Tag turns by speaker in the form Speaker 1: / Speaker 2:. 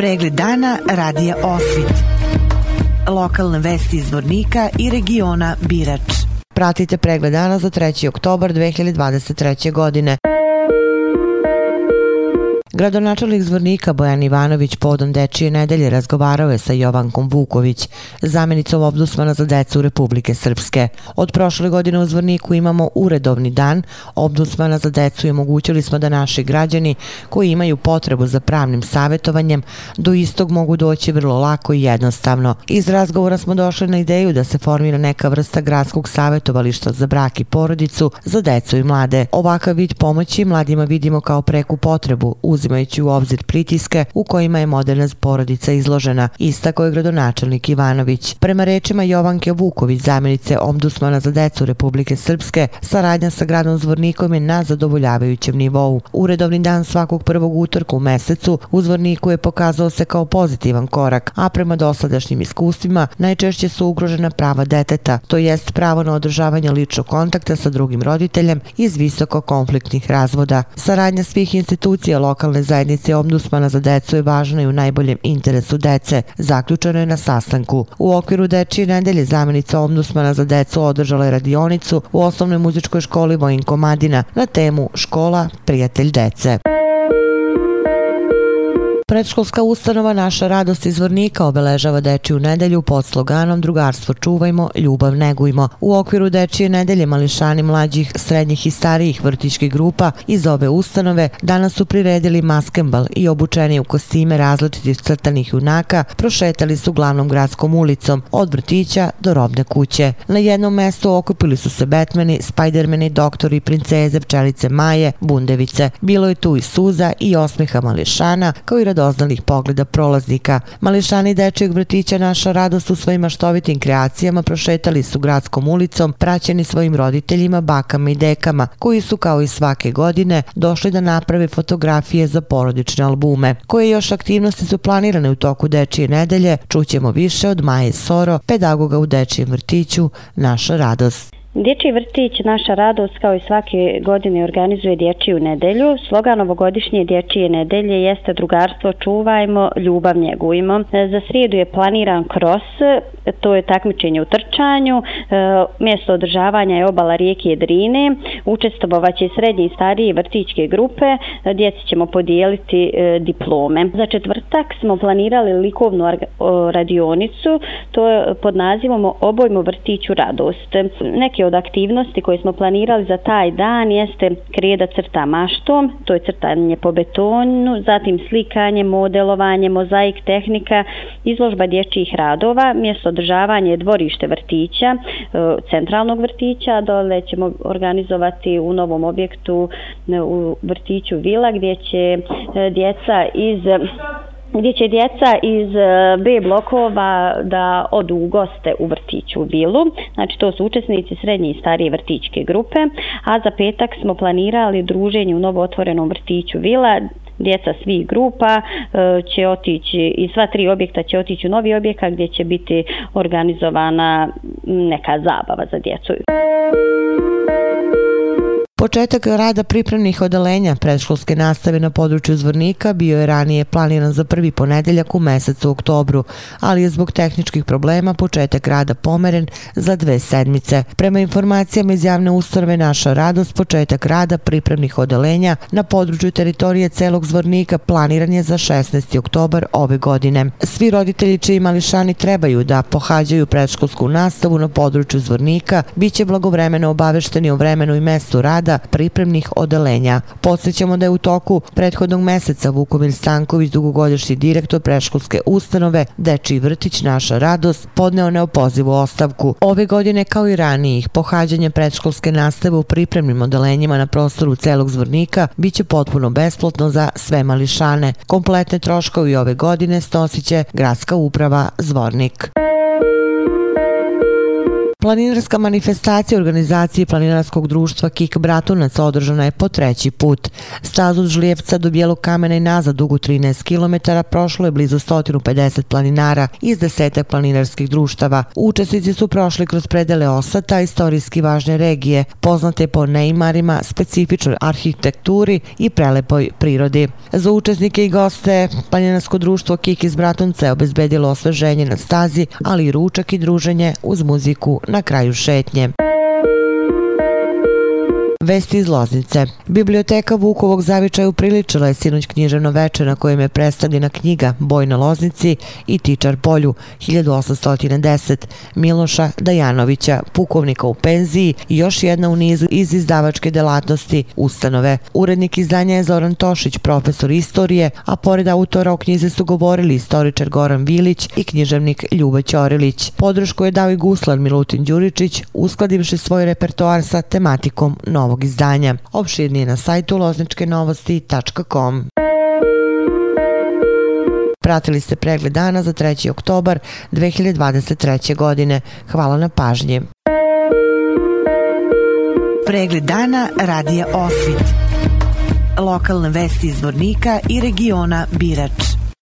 Speaker 1: Pregled dana radija Osvit. Lokalne vesti iz Vornika i regiona Birač.
Speaker 2: Pratite pregled dana za 3. oktobar 2023. godine. Gradonačelnik Zvornika Bojan Ivanović podom Dečije nedelje razgovarao je sa Jovankom Vuković, zamjenicom obdusmana za decu Republike Srpske. Od prošle godine u Zvorniku imamo uredovni dan obdusmana za decu i omogućili smo da naši građani koji imaju potrebu za pravnim savjetovanjem do istog mogu doći vrlo lako i jednostavno. Iz razgovora smo došli na ideju da se formira neka vrsta gradskog savjetovališta za brak i porodicu za decu i mlade. Ovakav vid pomoći mladima vidimo kao preku potrebu uzim uzimajući u obzir pritiske u kojima je moderna porodica izložena, istako je gradonačelnik Ivanović. Prema rečima Jovanke Vuković, zamjenice Omdusmana za decu Republike Srpske, saradnja sa gradom Zvornikom je na zadovoljavajućem nivou. Uredovni dan svakog prvog utorka u mesecu u Zvorniku je pokazao se kao pozitivan korak, a prema dosadašnjim iskustvima najčešće su ugrožena prava deteta, to jest pravo na održavanje ličnog kontakta sa drugim roditeljem iz visoko konfliktnih razvoda. Saradnja svih institucija lokalne lokalne zajednice Omdusmana za decu je važna i u najboljem interesu dece, zaključeno je na sastanku. U okviru Dečije nedelje zamjenica Omdusmana za decu održala je radionicu u osnovnoj muzičkoj školi Vojin Komadina na temu Škola, prijatelj dece. Predškolska ustanova Naša radost iz Vornika obeležava Dečiju nedelju pod sloganom Drugarstvo čuvajmo, ljubav negujmo. U okviru Dečije nedelje mališani mlađih, srednjih i starijih vrtičkih grupa iz ove ustanove danas su priredili maskembal i obučeni u kostime različitih crtanih junaka prošetali su glavnom gradskom ulicom od vrtića do robne kuće. Na jednom mestu okupili su se Batmani, Spidermani, doktori, princeze, pčelice Maje, Bundevice. Bilo je tu i suza i osmiha mališana kao i radoznalih pogleda prolaznika. Mališani dečijeg vrtića naša radost u svojim maštovitim kreacijama prošetali su gradskom ulicom, praćeni svojim roditeljima, bakama i dekama, koji su kao i svake godine došli da naprave fotografije za porodične albume. Koje još aktivnosti su planirane u toku dečije nedelje, čućemo više od Maje Soro, pedagoga u dečijem vrtiću, naša radost.
Speaker 3: Dječji vrtić Naša radost kao i svake godine organizuje Dječiju nedelju. Slogan ovogodišnje Dječije nedelje jeste drugarstvo čuvajmo, ljubav njegujmo. E, za srijedu je planiran kros, to je takmičenje u trčanju. E, mjesto održavanja je obala rijeke Drine, Učestvovaće srednje i starije vrtićke grupe. E, djeci ćemo podijeliti diplome. Za četvrtak smo planirali likovnu radionicu, to je pod nazivom Obojmo vrtiću radost. Neki neke od aktivnosti koje smo planirali za taj dan jeste kreda crta maštom, to je crtanje po betonu, zatim slikanje, modelovanje, mozaik tehnika, izložba dječjih radova, mjesto održavanje dvorište vrtića, e, centralnog vrtića, dole ćemo organizovati u novom objektu e, u vrtiću Vila gdje će e, djeca iz gdje će djeca iz e, B blokova da odu u goste u vrtiću Vilu. Znači to su učesnici srednje i starije vrtićke grupe. A za petak smo planirali druženje u novo otvorenom vrtiću Vila. Djeca svih grupa e, će otići i sva tri objekta će otići u novi objekat gdje će biti organizovana neka zabava za djecu.
Speaker 2: Početak rada pripremnih odelenja predškolske nastave na području Zvornika bio je ranije planiran za prvi ponedeljak u mesecu oktobru, ali je zbog tehničkih problema početak rada pomeren za dve sedmice. Prema informacijama iz javne ustanove Naša radost, početak rada pripremnih odelenja na području teritorije celog Zvornika planiran je za 16. oktobar ove godine. Svi roditelji čiji mališani trebaju da pohađaju predškolsku nastavu na području Zvornika biće blagovremeno obavešteni o vremenu i mestu rada rada pripremnih odelenja. Podsećamo da je u toku prethodnog meseca Vukomir Stanković, dugogodišnji direktor preškolske ustanove Deči vrtić Naša radost, podneo neopozivu ostavku. Ove godine, kao i ranijih, pohađanje predškolske nastave u pripremnim odelenjima na prostoru celog zvornika biće potpuno besplatno za sve mališane. Kompletne troškovi ove godine snosit će gradska uprava Zvornik. Planinarska manifestacija organizacije planinarskog društva Kik Bratunac održana je po treći put. Staz od Žlijevca do Bijelog kamena i nazad dugu 13 km prošlo je blizu 150 planinara iz desetak planinarskih društava. Učesnici su prošli kroz predele Osata, istorijski važne regije, poznate po neimarima, specifičnoj arhitekturi i prelepoj prirodi. Za učesnike i goste planinarsko društvo Kik iz Bratunca je obezbedilo osveženje na stazi, ali i ručak i druženje uz muziku na kraju šetnje. Vesti iz Loznice. Biblioteka Vukovog zavičaja upriličila je sinoć književno veče na kojem je predstavljena knjiga Boj na Loznici i Tičar polju 1810 Miloša Dajanovića, pukovnika u penziji i još jedna u nizu iz izdavačke delatnosti ustanove. Urednik izdanja je Zoran Tošić, profesor istorije, a pored autora o knjize su govorili istoričar Goran Vilić i književnik Ljuba Ćorilić. Podršku je dao i guslar Milutin Đuričić, uskladivši svoj repertoar sa tematikom Novo novog izdanja. Opširnije na sajtu lozničkenovosti.com. Pratili ste pregled dana za 3. oktobar 2023. godine. Hvala na pažnji.
Speaker 1: Pregled dana radija Osvit. Lokalne vesti iz Vornika i regiona Birač.